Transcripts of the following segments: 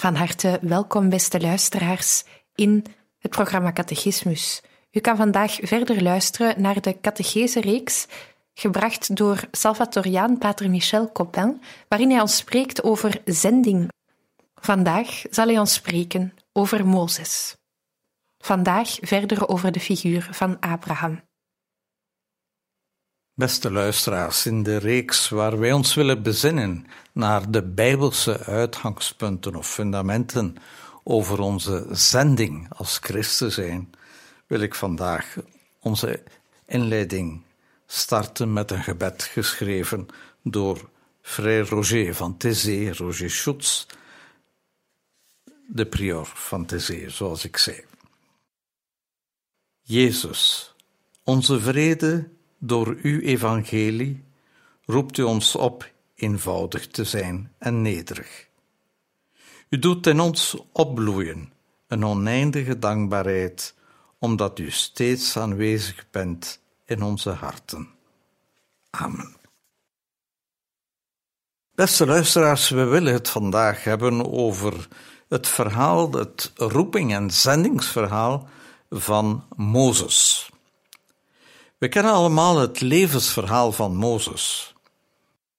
Van harte welkom, beste luisteraars, in het programma Catechismus. U kan vandaag verder luisteren naar de catechese-reeks, gebracht door Salvatoriaan Pater Michel Copin, waarin hij ons spreekt over zending. Vandaag zal hij ons spreken over Mozes. Vandaag verder over de figuur van Abraham. Beste luisteraars, in de reeks waar wij ons willen bezinnen naar de Bijbelse uitgangspunten of fundamenten over onze zending als christen zijn, wil ik vandaag onze inleiding starten met een gebed geschreven door Frère Roger van Thésée, Roger Schutz, de prior van Thésée, zoals ik zei. Jezus, onze vrede door uw evangelie roept u ons op eenvoudig te zijn en nederig. U doet in ons opbloeien een oneindige dankbaarheid, omdat u steeds aanwezig bent in onze harten. Amen. Beste luisteraars, we willen het vandaag hebben over het verhaal, het roeping- en zendingsverhaal van Mozes. We kennen allemaal het levensverhaal van Mozes.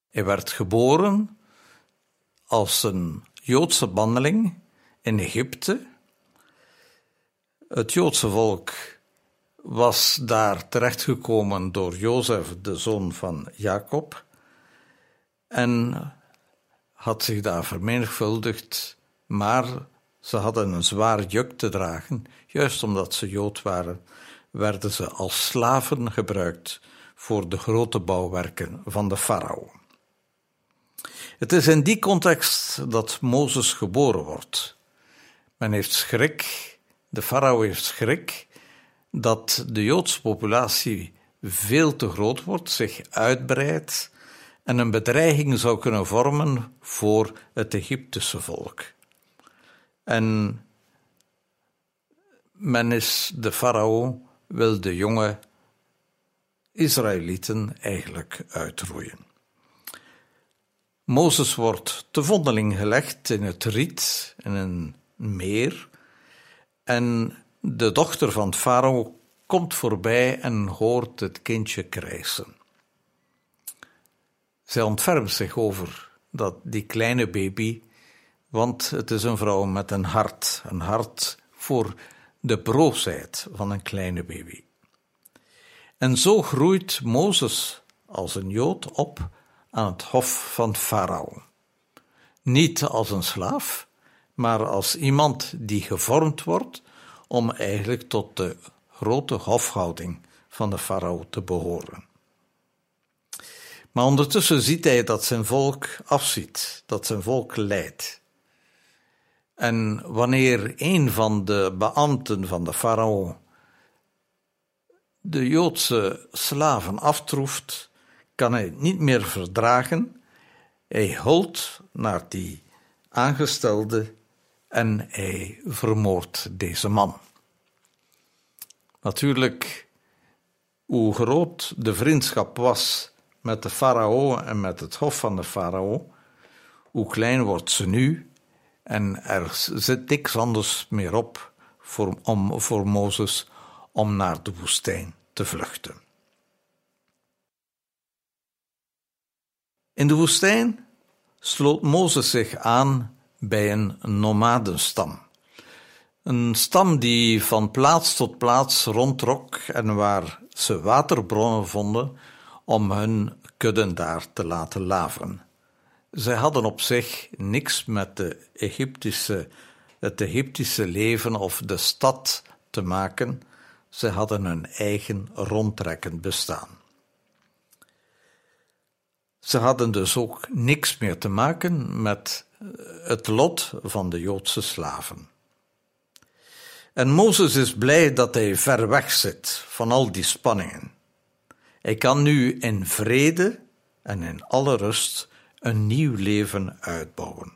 Hij werd geboren als een Joodse bandeling in Egypte. Het Joodse volk was daar terechtgekomen door Jozef, de zoon van Jacob, en had zich daar vermenigvuldigd, maar ze hadden een zwaar juk te dragen, juist omdat ze Jood waren werden ze als slaven gebruikt voor de grote bouwwerken van de farao. Het is in die context dat Mozes geboren wordt. Men heeft schrik, de farao heeft schrik, dat de Joodse populatie veel te groot wordt, zich uitbreidt en een bedreiging zou kunnen vormen voor het Egyptische volk. En men is de farao wil de jonge Israëlieten eigenlijk uitroeien. Mozes wordt te vondeling gelegd in het riet, in een meer, en de dochter van Farao komt voorbij en hoort het kindje krijsen. Zij ontfermt zich over dat, die kleine baby, want het is een vrouw met een hart, een hart voor de broosheid van een kleine baby. En zo groeit Mozes als een Jood op aan het hof van Farao. Niet als een slaaf, maar als iemand die gevormd wordt om eigenlijk tot de grote hofhouding van de farao te behoren. Maar ondertussen ziet hij dat zijn volk afziet, dat zijn volk lijdt. En wanneer een van de beambten van de farao de Joodse slaven aftroeft, kan hij het niet meer verdragen. Hij hult naar die aangestelde en hij vermoordt deze man. Natuurlijk, hoe groot de vriendschap was met de farao en met het hof van de farao, hoe klein wordt ze nu en er zit niks anders meer op voor, om, voor Mozes om naar de woestijn te vluchten. In de woestijn sloot Mozes zich aan bij een nomadenstam. Een stam die van plaats tot plaats rondtrok en waar ze waterbronnen vonden om hun kudden daar te laten laven. Zij hadden op zich niks met de Egyptische, het Egyptische leven of de stad te maken. Ze hadden een eigen rondtrekkend bestaan. Ze hadden dus ook niks meer te maken met het lot van de Joodse slaven. En Mozes is blij dat hij ver weg zit van al die spanningen. Hij kan nu in vrede en in alle rust een nieuw leven uitbouwen.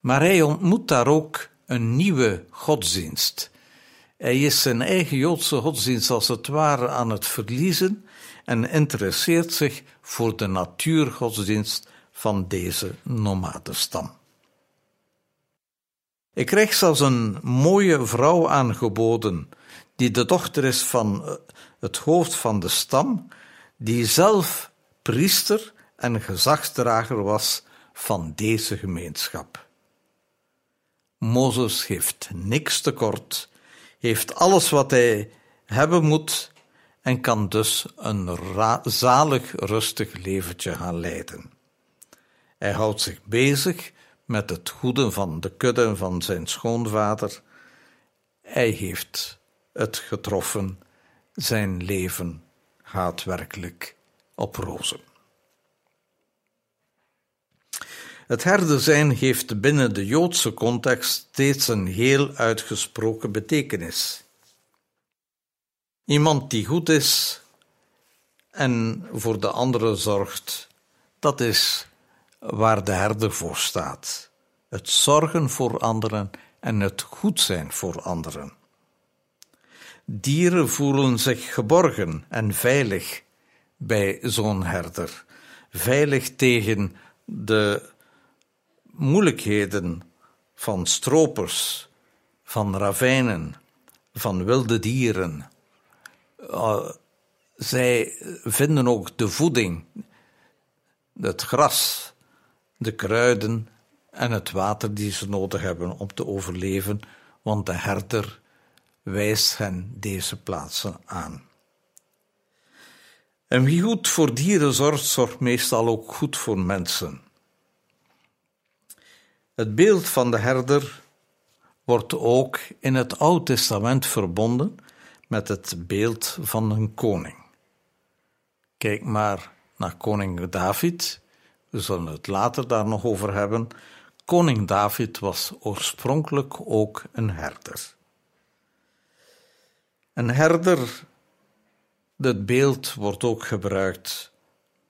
Maar hij ontmoet daar ook een nieuwe godsdienst. Hij is zijn eigen Joodse godsdienst als het ware aan het verliezen en interesseert zich voor de natuurgodsdienst van deze nomadenstam. Ik kreeg zelfs een mooie vrouw aangeboden, die de dochter is van eh, het hoofd van de stam, die zelf priester en gezagsdrager was van deze gemeenschap. Mozes heeft niks tekort, heeft alles wat hij hebben moet en kan dus een zalig, rustig leventje gaan leiden. Hij houdt zich bezig met het goede van de kudde van zijn schoonvader. Hij heeft het getroffen, zijn leven gaat werkelijk op rozen. Het herder zijn heeft binnen de Joodse context steeds een heel uitgesproken betekenis. Iemand die goed is en voor de anderen zorgt, dat is waar de herder voor staat. Het zorgen voor anderen en het goed zijn voor anderen. Dieren voelen zich geborgen en veilig bij zo'n herder, veilig tegen de moeilijkheden van stropers, van ravijnen, van wilde dieren. Uh, zij vinden ook de voeding, het gras, de kruiden en het water die ze nodig hebben om te overleven, want de herder wijst hen deze plaatsen aan. En wie goed voor dieren zorgt, zorgt meestal ook goed voor mensen. Het beeld van de herder wordt ook in het Oude Testament verbonden met het beeld van een koning. Kijk maar naar koning David, we zullen het later daar nog over hebben. Koning David was oorspronkelijk ook een herder. Een herder, dit beeld wordt ook gebruikt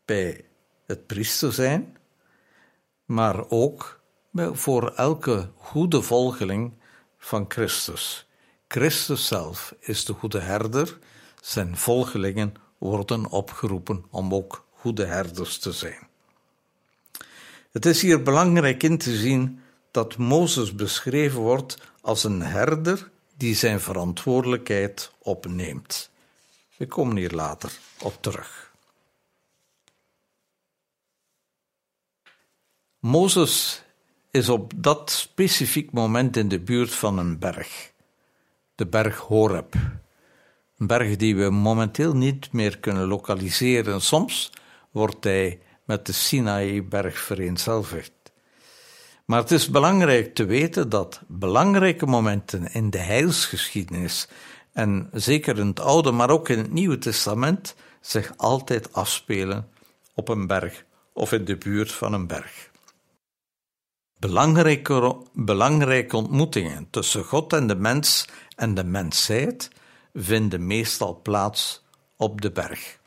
bij het priester zijn, maar ook voor elke goede volgeling van Christus. Christus zelf is de goede herder, zijn volgelingen worden opgeroepen om ook goede herders te zijn. Het is hier belangrijk in te zien dat Mozes beschreven wordt als een herder die zijn verantwoordelijkheid opneemt. We komen hier later op terug. Mozes is op dat specifiek moment in de buurt van een berg, de berg Horeb. Een berg die we momenteel niet meer kunnen lokaliseren. Soms wordt hij met de Sinaï-berg vereenzelvigd. Maar het is belangrijk te weten dat belangrijke momenten in de heilsgeschiedenis, en zeker in het Oude, maar ook in het Nieuwe Testament, zich altijd afspelen op een berg of in de buurt van een berg. Belangrijke, belangrijke ontmoetingen tussen God en de mens en de mensheid vinden meestal plaats op de berg.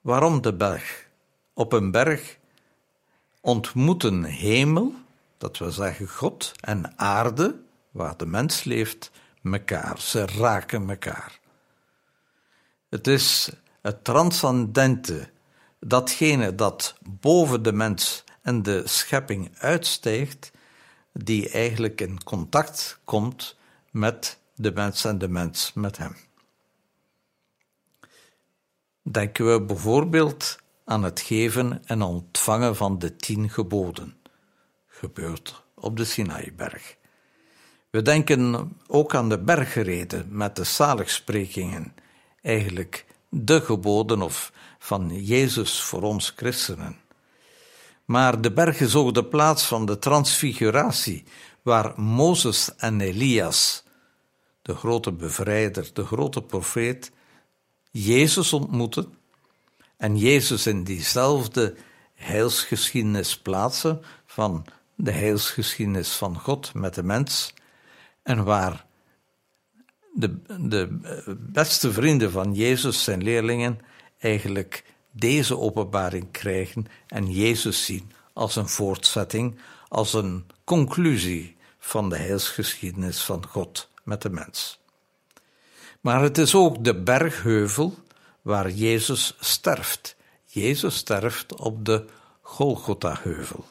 Waarom de berg? Op een berg ontmoeten hemel, dat wil zeggen God, en aarde, waar de mens leeft, mekaar. Ze raken mekaar. Het is het transcendente, datgene dat boven de mens en de schepping uitstijgt, die eigenlijk in contact komt met de mens en de mens met hem. Denken we bijvoorbeeld aan het geven en ontvangen van de tien geboden. Gebeurt op de Sinaiberg. We denken ook aan de bergreden met de zaligsprekingen, eigenlijk de geboden of van Jezus voor ons christenen. Maar de berg is ook de plaats van de transfiguratie, waar Mozes en Elias, de grote bevrijder, de grote profeet, Jezus ontmoeten en Jezus in diezelfde heilsgeschiedenis plaatsen van de heilsgeschiedenis van God met de mens en waar de, de beste vrienden van Jezus, zijn leerlingen, eigenlijk deze openbaring krijgen en Jezus zien als een voortzetting, als een conclusie van de heilsgeschiedenis van God met de mens. Maar het is ook de bergheuvel waar Jezus sterft. Jezus sterft op de Golgotha-heuvel.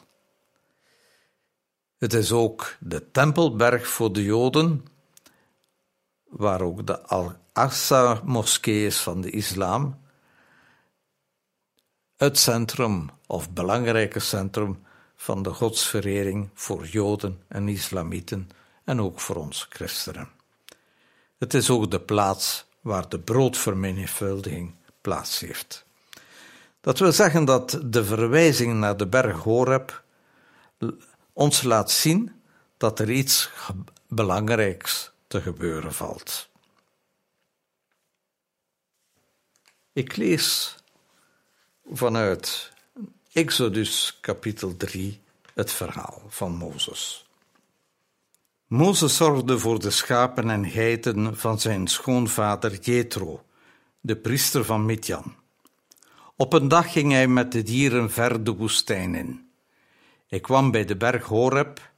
Het is ook de Tempelberg voor de Joden, waar ook de Al-Aqsa-moskee is van de islam, het centrum of belangrijke centrum van de godsverering voor Joden en Islamieten en ook voor ons christenen. Het is ook de plaats waar de broodvermenigvuldiging plaats heeft. Dat wil zeggen dat de verwijzing naar de berg Horeb ons laat zien dat er iets belangrijks te gebeuren valt. Ik lees vanuit Exodus kapitel 3 het verhaal van Mozes. Mozes zorgde voor de schapen en geiten van zijn schoonvader Jethro, de priester van Midjan. Op een dag ging hij met de dieren ver de woestijn in. Hij kwam bij de berg Horeb.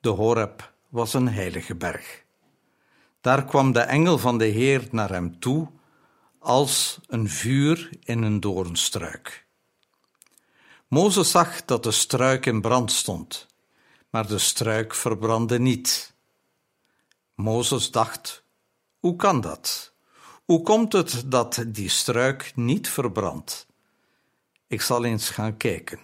De Horeb was een heilige berg. Daar kwam de engel van de Heer naar hem toe als een vuur in een doornstruik. Mozes zag dat de struik in brand stond, maar de struik verbrandde niet. Mozes dacht: hoe kan dat? Hoe komt het dat die struik niet verbrandt? Ik zal eens gaan kijken.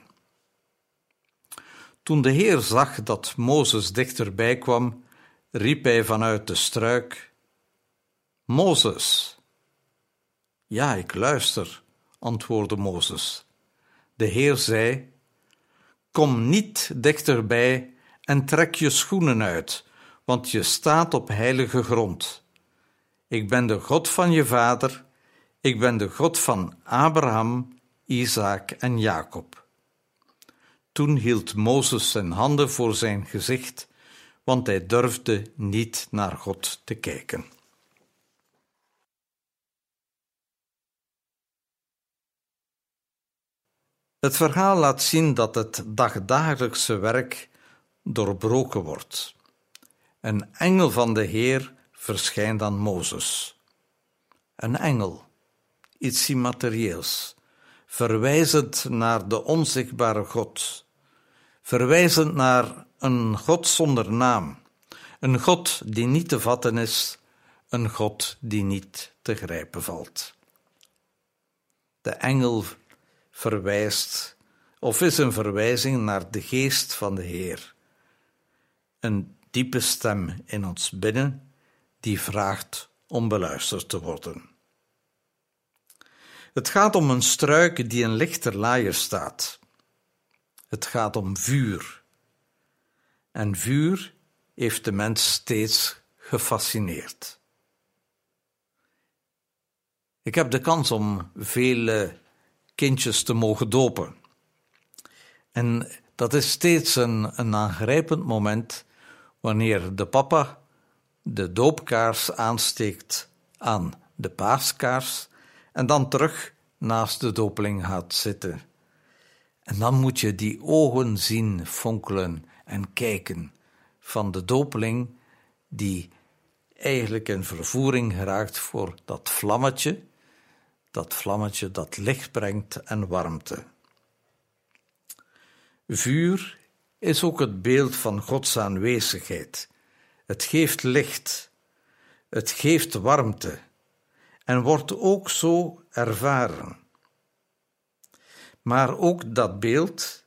Toen de Heer zag dat Mozes dichterbij kwam, riep hij vanuit de struik: Mozes! Ja, ik luister, antwoordde Mozes. De Heer zei: Kom niet dichterbij en trek je schoenen uit, want je staat op heilige grond. Ik ben de God van je vader, ik ben de God van Abraham, Isaac en Jacob. Toen hield Mozes zijn handen voor zijn gezicht, want hij durfde niet naar God te kijken. Het verhaal laat zien dat het dagdagelijkse werk doorbroken wordt. Een engel van de Heer verschijnt aan Mozes. Een engel, iets immaterieels, verwijzend naar de onzichtbare God, verwijzend naar een God zonder naam, een God die niet te vatten is, een God die niet te grijpen valt. De engel verwijst of is een verwijzing naar de geest van de Heer. Een diepe stem in ons binnen die vraagt om beluisterd te worden. Het gaat om een struik die een lichter laaier staat. Het gaat om vuur. En vuur heeft de mens steeds gefascineerd. Ik heb de kans om vele kindjes te mogen dopen. En dat is steeds een, een aangrijpend moment wanneer de papa de doopkaars aansteekt aan de paaskaars en dan terug naast de dopeling gaat zitten. En dan moet je die ogen zien fonkelen en kijken van de dopeling die eigenlijk in vervoering geraakt voor dat vlammetje dat vlammetje dat licht brengt en warmte. Vuur is ook het beeld van Gods aanwezigheid. Het geeft licht, het geeft warmte en wordt ook zo ervaren. Maar ook dat beeld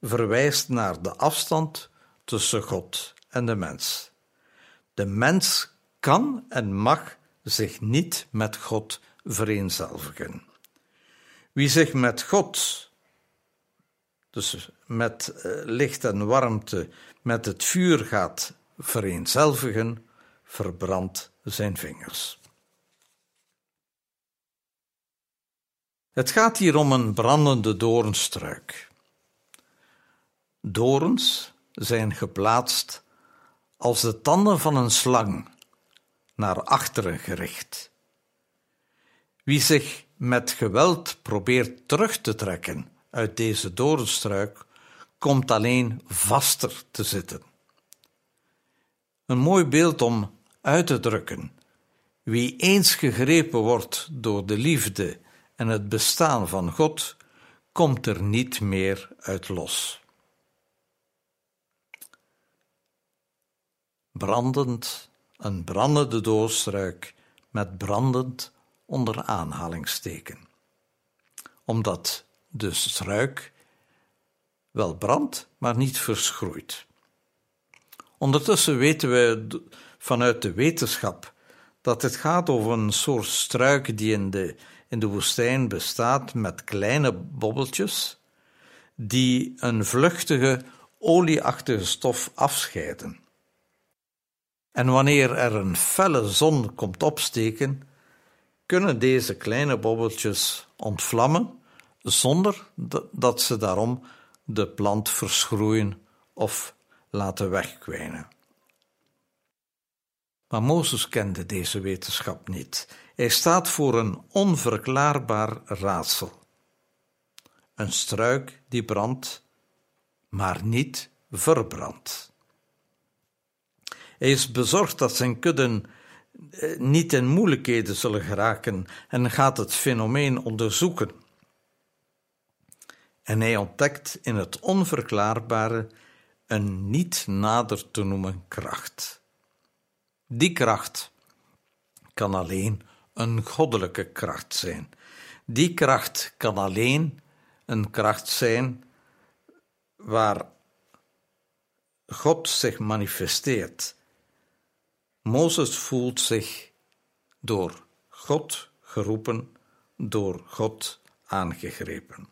verwijst naar de afstand tussen God en de mens. De mens kan en mag zich niet met God vereenzelvigen. Wie zich met God, dus met eh, licht en warmte, met het vuur gaat vereenzelvigen, verbrandt zijn vingers. Het gaat hier om een brandende doornstruik. Dorens zijn geplaatst als de tanden van een slang, naar achteren gericht. Wie zich met geweld probeert terug te trekken uit deze doornstruik, komt alleen vaster te zitten. Een mooi beeld om uit te drukken. Wie eens gegrepen wordt door de liefde en het bestaan van God, komt er niet meer uit los. Brandend, een brandende doorstruik met brandend onder aanhalingsteken. Omdat de struik wel brandt, maar niet verschroeit. Ondertussen weten we vanuit de wetenschap dat het gaat over een soort struik die in de, in de woestijn bestaat met kleine bobbeltjes die een vluchtige olieachtige stof afscheiden. En wanneer er een felle zon komt opsteken, kunnen deze kleine bobbeltjes ontvlammen zonder dat ze daarom de plant verschroeien of laten wegkwijnen. Maar Mozes kende deze wetenschap niet. Hij staat voor een onverklaarbaar raadsel. Een struik die brandt, maar niet verbrandt. Hij is bezorgd dat zijn kudden niet in moeilijkheden zullen geraken en gaat het fenomeen onderzoeken. En hij ontdekt in het onverklaarbare een niet nader te noemen kracht. Die kracht kan alleen een goddelijke kracht zijn. Die kracht kan alleen een kracht zijn waar God zich manifesteert. Mozes voelt zich door God geroepen, door God aangegrepen.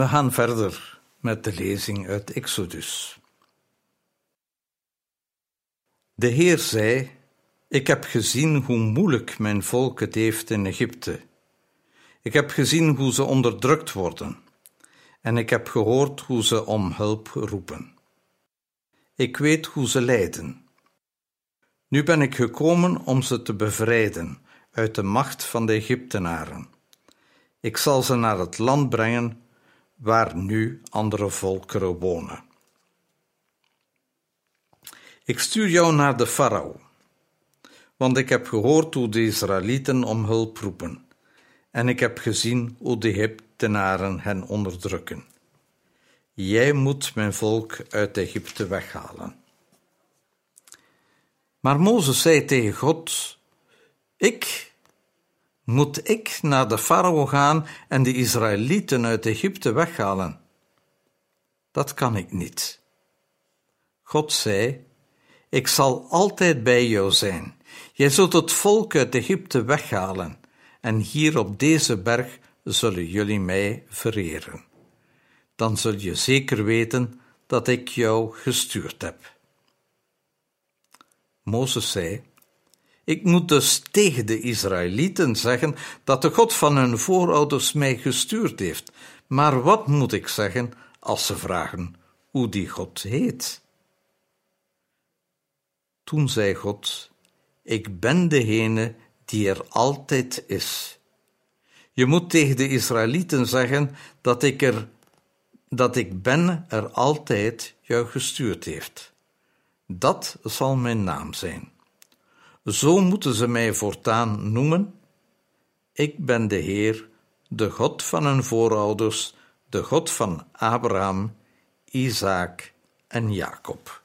We gaan verder met de lezing uit Exodus. De Heer zei: Ik heb gezien hoe moeilijk mijn volk het heeft in Egypte. Ik heb gezien hoe ze onderdrukt worden. En ik heb gehoord hoe ze om hulp roepen. Ik weet hoe ze lijden. Nu ben ik gekomen om ze te bevrijden uit de macht van de Egyptenaren. Ik zal ze naar het land brengen waar nu andere volkeren wonen. Ik stuur jou naar de farao, want ik heb gehoord hoe de Israëlieten om hulp roepen, en ik heb gezien hoe de Egyptenaren hen onderdrukken. Jij moet mijn volk uit Egypte weghalen. Maar Mozes zei tegen God: Ik, moet ik naar de farao gaan en de Israëlieten uit Egypte weghalen? Dat kan ik niet. God zei: Ik zal altijd bij jou zijn. Jij zult het volk uit Egypte weghalen, en hier op deze berg zullen jullie mij vereren. Dan zul je zeker weten dat ik jou gestuurd heb. Mozes zei: Ik moet dus tegen de Israëlieten zeggen dat de God van hun voorouders mij gestuurd heeft. Maar wat moet ik zeggen als ze vragen hoe die God heet? Toen zei God: Ik ben degene die er altijd is. Je moet tegen de Israëlieten zeggen dat ik er dat ik ben er altijd jou gestuurd heeft. Dat zal mijn naam zijn. Zo moeten ze mij voortaan noemen. Ik ben de Heer, de God van hun voorouders, de God van Abraham, Isaac en Jacob.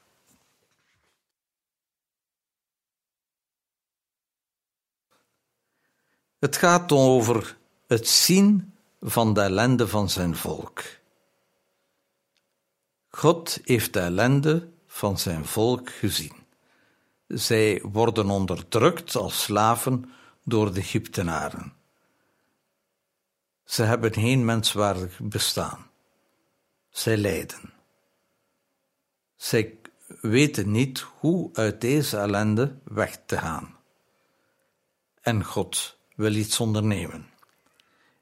Het gaat over het zien van de ellende van zijn volk. God heeft de ellende van zijn volk gezien. Zij worden onderdrukt als slaven door de Egyptenaren. Ze hebben geen menswaardig bestaan. Zij lijden. Zij weten niet hoe uit deze ellende weg te gaan. En God wil iets ondernemen.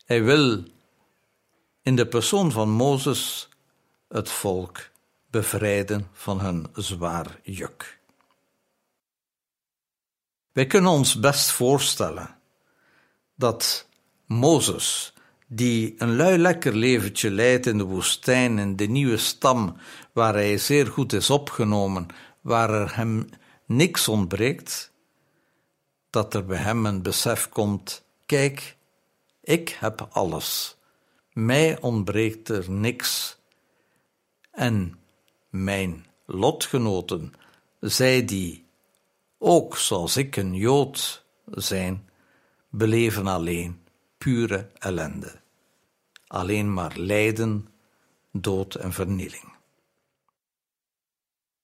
Hij wil in de persoon van Mozes het volk bevrijden van hun zwaar juk. Wij kunnen ons best voorstellen dat Mozes, die een lui lekker leventje leidt in de woestijn, in de nieuwe stam, waar hij zeer goed is opgenomen, waar er hem niks ontbreekt, dat er bij hem een besef komt: kijk, ik heb alles. Mij ontbreekt er niks. En mijn lotgenoten, zij die, ook zoals ik een Jood zijn, beleven alleen pure ellende. Alleen maar lijden, dood en vernieling.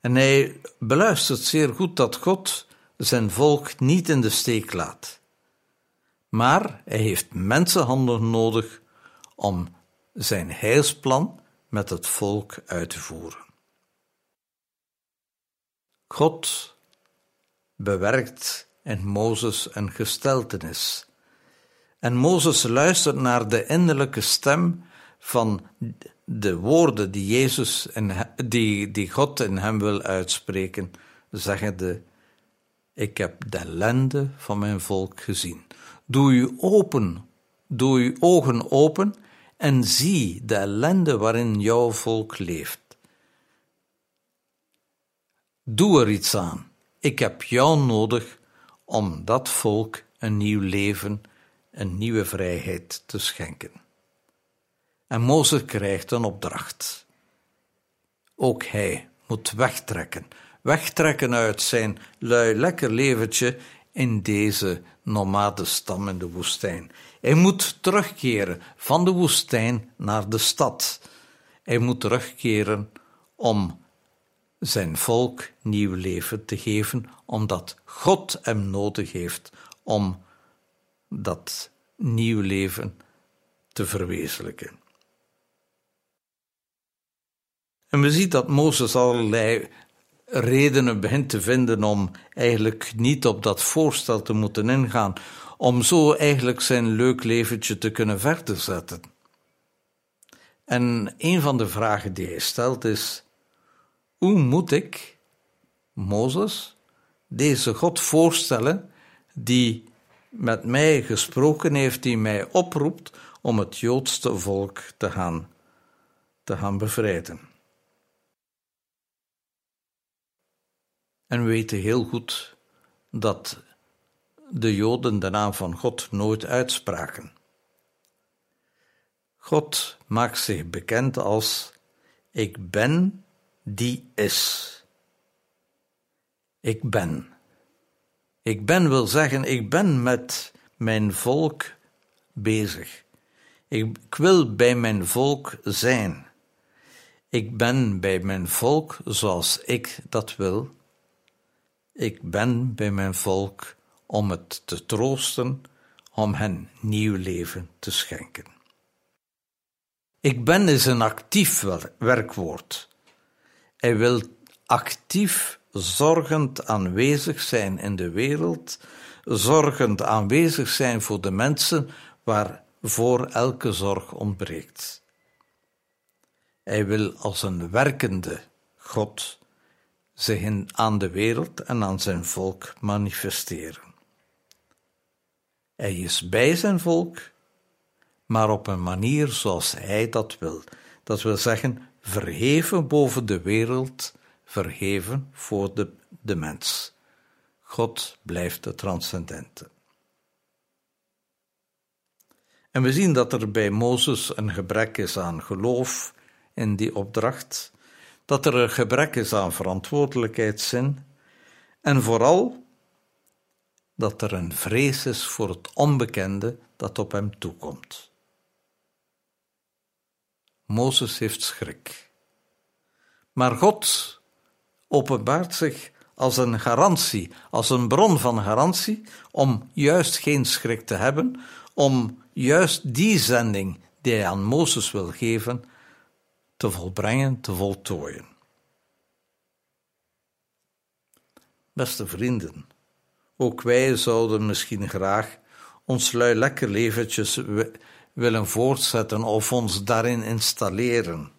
En hij beluistert zeer goed dat God zijn volk niet in de steek laat. Maar hij heeft mensenhanden nodig om zijn heilsplan met het volk uit te voeren. God bewerkt in Mozes een gesteltenis. En Mozes luistert naar de innerlijke stem van de woorden die Jezus die, die God in hem wil uitspreken, zeggende: Ik heb de ellende van mijn volk gezien. Doe u open, doe uw ogen open en zie de ellende waarin jouw volk leeft. Doe er iets aan. Ik heb jou nodig om dat volk een nieuw leven, een nieuwe vrijheid te schenken. En Mozes krijgt een opdracht. Ook hij moet wegtrekken, wegtrekken uit zijn lui lekker leventje in deze stam in de woestijn. Hij moet terugkeren van de woestijn naar de stad. Hij moet terugkeren om zijn volk nieuw leven te geven, omdat God hem nodig heeft om dat nieuw leven te verwezenlijken. En we zien dat Mozes allerlei redenen begint te vinden om eigenlijk niet op dat voorstel te moeten ingaan, om zo eigenlijk zijn leuk leventje te kunnen verder zetten. En een van de vragen die hij stelt is: hoe moet ik, Mozes, deze God voorstellen die met mij gesproken heeft, die mij oproept om het Joodse volk te gaan, te gaan bevrijden? En we weten heel goed dat de Joden de naam van God nooit uitspraken. God maakt zich bekend als ik ben die is. Ik ben. Ik ben wil zeggen, ik ben met mijn volk bezig. Ik wil bij mijn volk zijn. Ik ben bij mijn volk zoals ik dat wil. Ik ben bij mijn volk om het te troosten, om hen nieuw leven te schenken. Ik ben is een actief werkwoord. Hij wil actief zorgend aanwezig zijn in de wereld, zorgend aanwezig zijn voor de mensen waarvoor elke zorg ontbreekt. Hij wil als een werkende God zich in, aan de wereld en aan zijn volk manifesteren. Hij is bij zijn volk, maar op een manier zoals hij dat wil. Dat wil zeggen, verheven boven de wereld, verheven voor de, de mens. God blijft de transcendente. En we zien dat er bij Mozes een gebrek is aan geloof in die opdracht, dat er een gebrek is aan verantwoordelijkheidszin en vooral dat er een vrees is voor het onbekende dat op hem toekomt. Mozes heeft schrik. Maar God openbaart zich als een garantie, als een bron van garantie, om juist geen schrik te hebben, om juist die zending die hij aan Mozes wil geven, te volbrengen, te voltooien. Beste vrienden, ook wij zouden misschien graag ons lui lekker leventjes willen voortzetten of ons daarin installeren,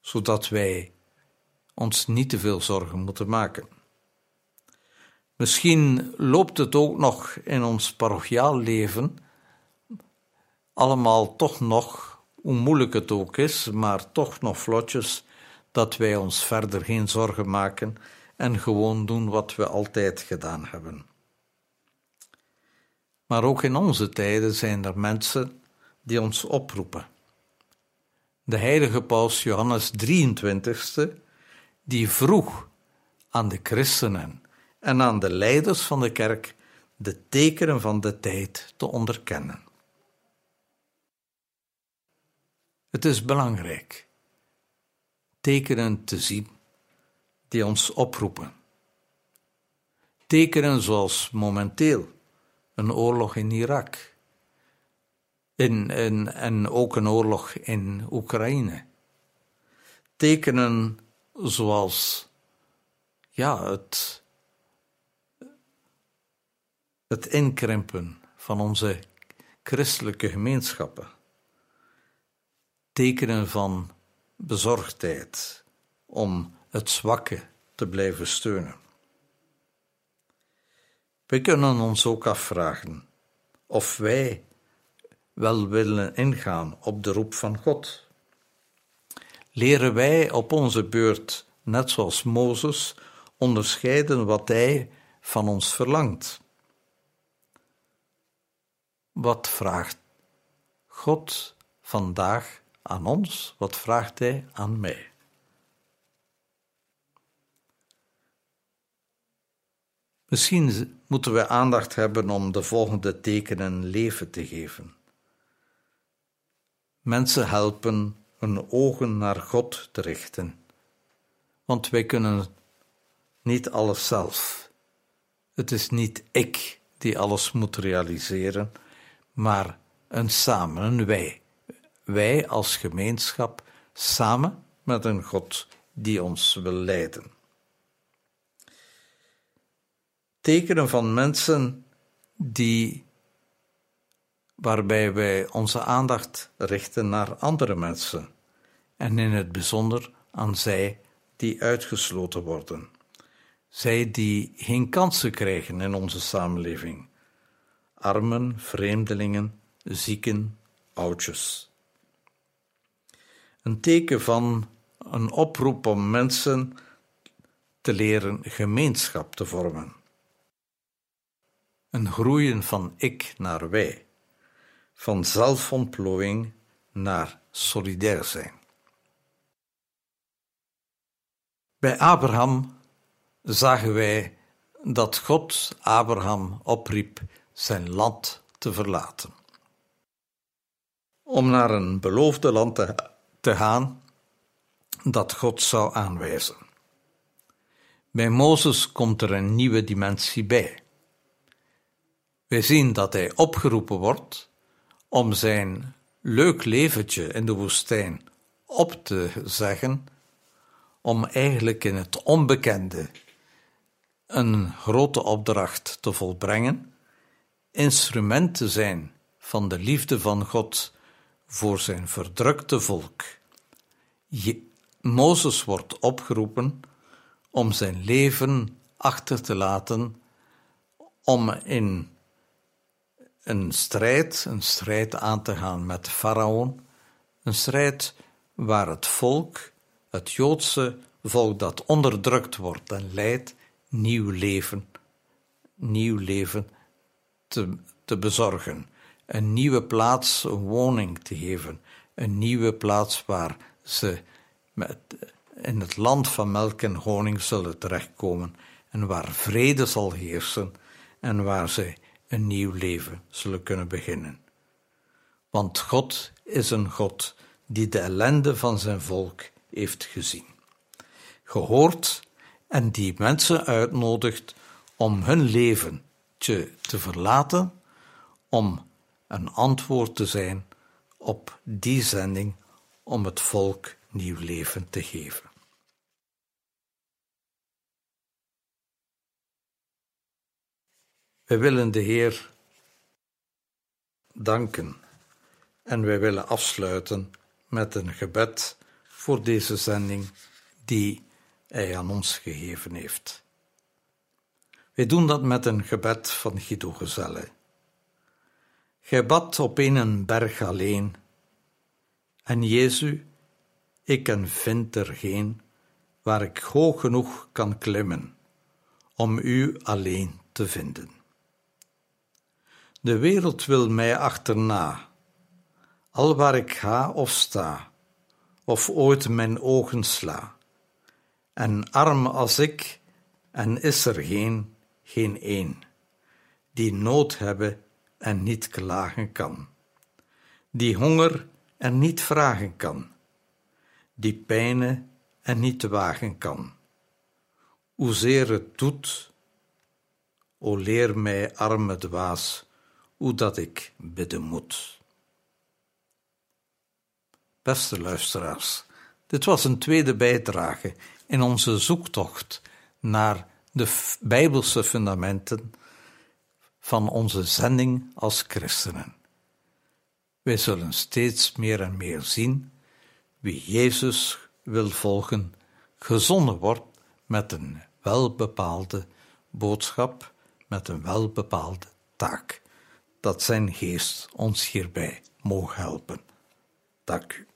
zodat wij ons niet te veel zorgen moeten maken. Misschien loopt het ook nog in ons parochiaal leven allemaal toch nog, hoe moeilijk het ook is, maar toch nog vlotjes, dat wij ons verder geen zorgen maken en gewoon doen wat we altijd gedaan hebben. Maar ook in onze tijden zijn er mensen die ons oproepen. De heilige paus Johannes 23 die vroeg aan de christenen en aan de leiders van de kerk de tekenen van de tijd te onderkennen. Het is belangrijk tekenen te zien die ons oproepen. Tekenen zoals momenteel een oorlog in Irak in, in, en ook een oorlog in Oekraïne. Tekenen zoals ja, het, het inkrimpen van onze christelijke gemeenschappen. Tekenen van bezorgdheid om het zwakke te blijven steunen. We kunnen ons ook afvragen of wij wel willen ingaan op de roep van God. Leren wij op onze beurt, net zoals Mozes, onderscheiden wat Hij van ons verlangt? Wat vraagt God vandaag aan ons? Wat vraagt Hij aan mij? Misschien moeten we aandacht hebben om de volgende tekenen leven te geven. Mensen helpen hun ogen naar God te richten, want wij kunnen niet alles zelf. Het is niet ik die alles moet realiseren, maar een samen, een wij. Wij als gemeenschap samen met een God die ons wil leiden. Tekenen van mensen die waarbij wij onze aandacht richten naar andere mensen en in het bijzonder aan zij die uitgesloten worden, zij die geen kansen krijgen in onze samenleving, armen, vreemdelingen, zieken, oudjes. Een teken van een oproep om mensen te leren gemeenschap te vormen. Een groeien van ik naar wij, van zelfontplooiing naar solidair zijn. Bij Abraham zagen wij dat God Abraham opriep zijn land te verlaten. Om naar een beloofde land te, gaan dat God zou aanwijzen. Bij Mozes komt er een nieuwe dimensie bij. Wij zien dat hij opgeroepen wordt om zijn leuk leventje in de woestijn op te zeggen, om eigenlijk in het onbekende een grote opdracht te volbrengen, instrument te zijn van de liefde van God voor zijn verdrukte volk. Mozes wordt opgeroepen om zijn leven achter te laten, om in een strijd, een strijd aan te gaan met de farao, een strijd waar het volk, het Joodse volk dat onderdrukt wordt en leidt, nieuw leven, nieuw leven te, te bezorgen, een nieuwe plaats, een woning te geven, een nieuwe plaats waar ze met, in het land van melk en honing zullen terechtkomen en waar vrede zal heersen en waar zij een nieuw leven zullen kunnen beginnen. Want God is een God die de ellende van zijn volk heeft gezien, gehoord en die mensen uitnodigt om hun leven te, te verlaten, om een antwoord te zijn op die zending om het volk nieuw leven te geven. Wij willen de Heer danken en wij willen afsluiten met een gebed voor deze zending die Hij aan ons gegeven heeft. Wij doen dat met een gebed van Guido Gezelle. Gij op een berg alleen, en Jezus, ik ken vind er geen waar ik hoog genoeg kan klimmen om u alleen te vinden. De wereld wil mij achterna, al waar ik ga of sta, of ooit mijn ogen sla. En arm als ik, en is er geen, geen een, die nood hebben en niet klagen kan, die honger en niet vragen kan, die pijnen en niet wagen kan. Hoezeer het doet, o leer mij arme dwaas, hoe dat ik bidden moet. Beste luisteraars, dit was een tweede bijdrage in onze zoektocht naar de bijbelse fundamenten van onze zending als christenen. Wij zullen steeds meer en meer zien wie Jezus wil volgen, gezonden wordt met een welbepaalde boodschap, met een welbepaalde taak dat zijn geest ons hierbij mogen helpen. Dank u.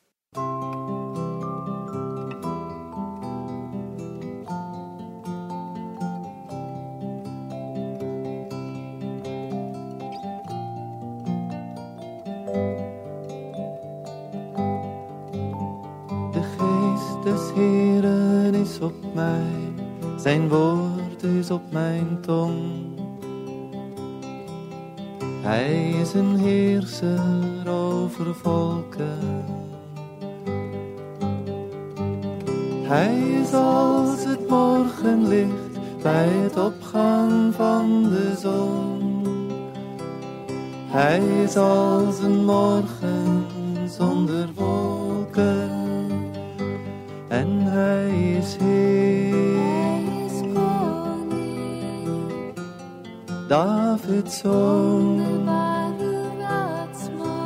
De geest des Heeren is op mij, zijn woord is op mijn tong. Hij is een heerser over volken. Hij is als het morgenlicht bij het opgaan van de zon. Hij is als een morgen Davids Zoon,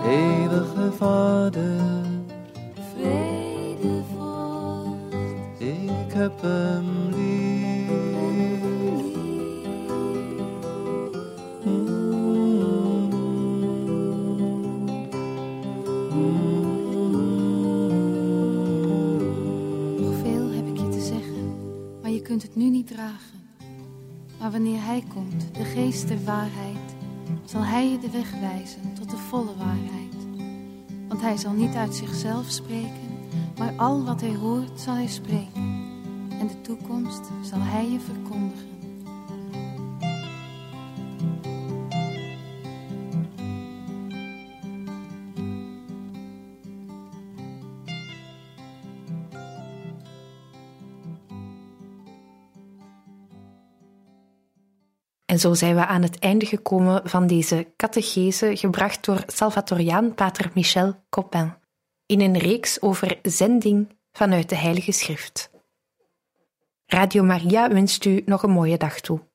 eeuwige Vader, Vrede vorst, ik heb hem lief. nog veel heb ik je te zeggen, maar je kunt het nu niet dragen. Maar wanneer hij komt, de geest der waarheid, zal hij je de weg wijzen tot de volle waarheid. Want hij zal niet uit zichzelf spreken, maar al wat hij hoort zal hij spreken. En de toekomst zal hij je verkondigen. En zo zijn we aan het einde gekomen van deze catechese gebracht door Salvatoriaan pater Michel Copin in een reeks over zending vanuit de Heilige Schrift. Radio Maria wenst u nog een mooie dag toe.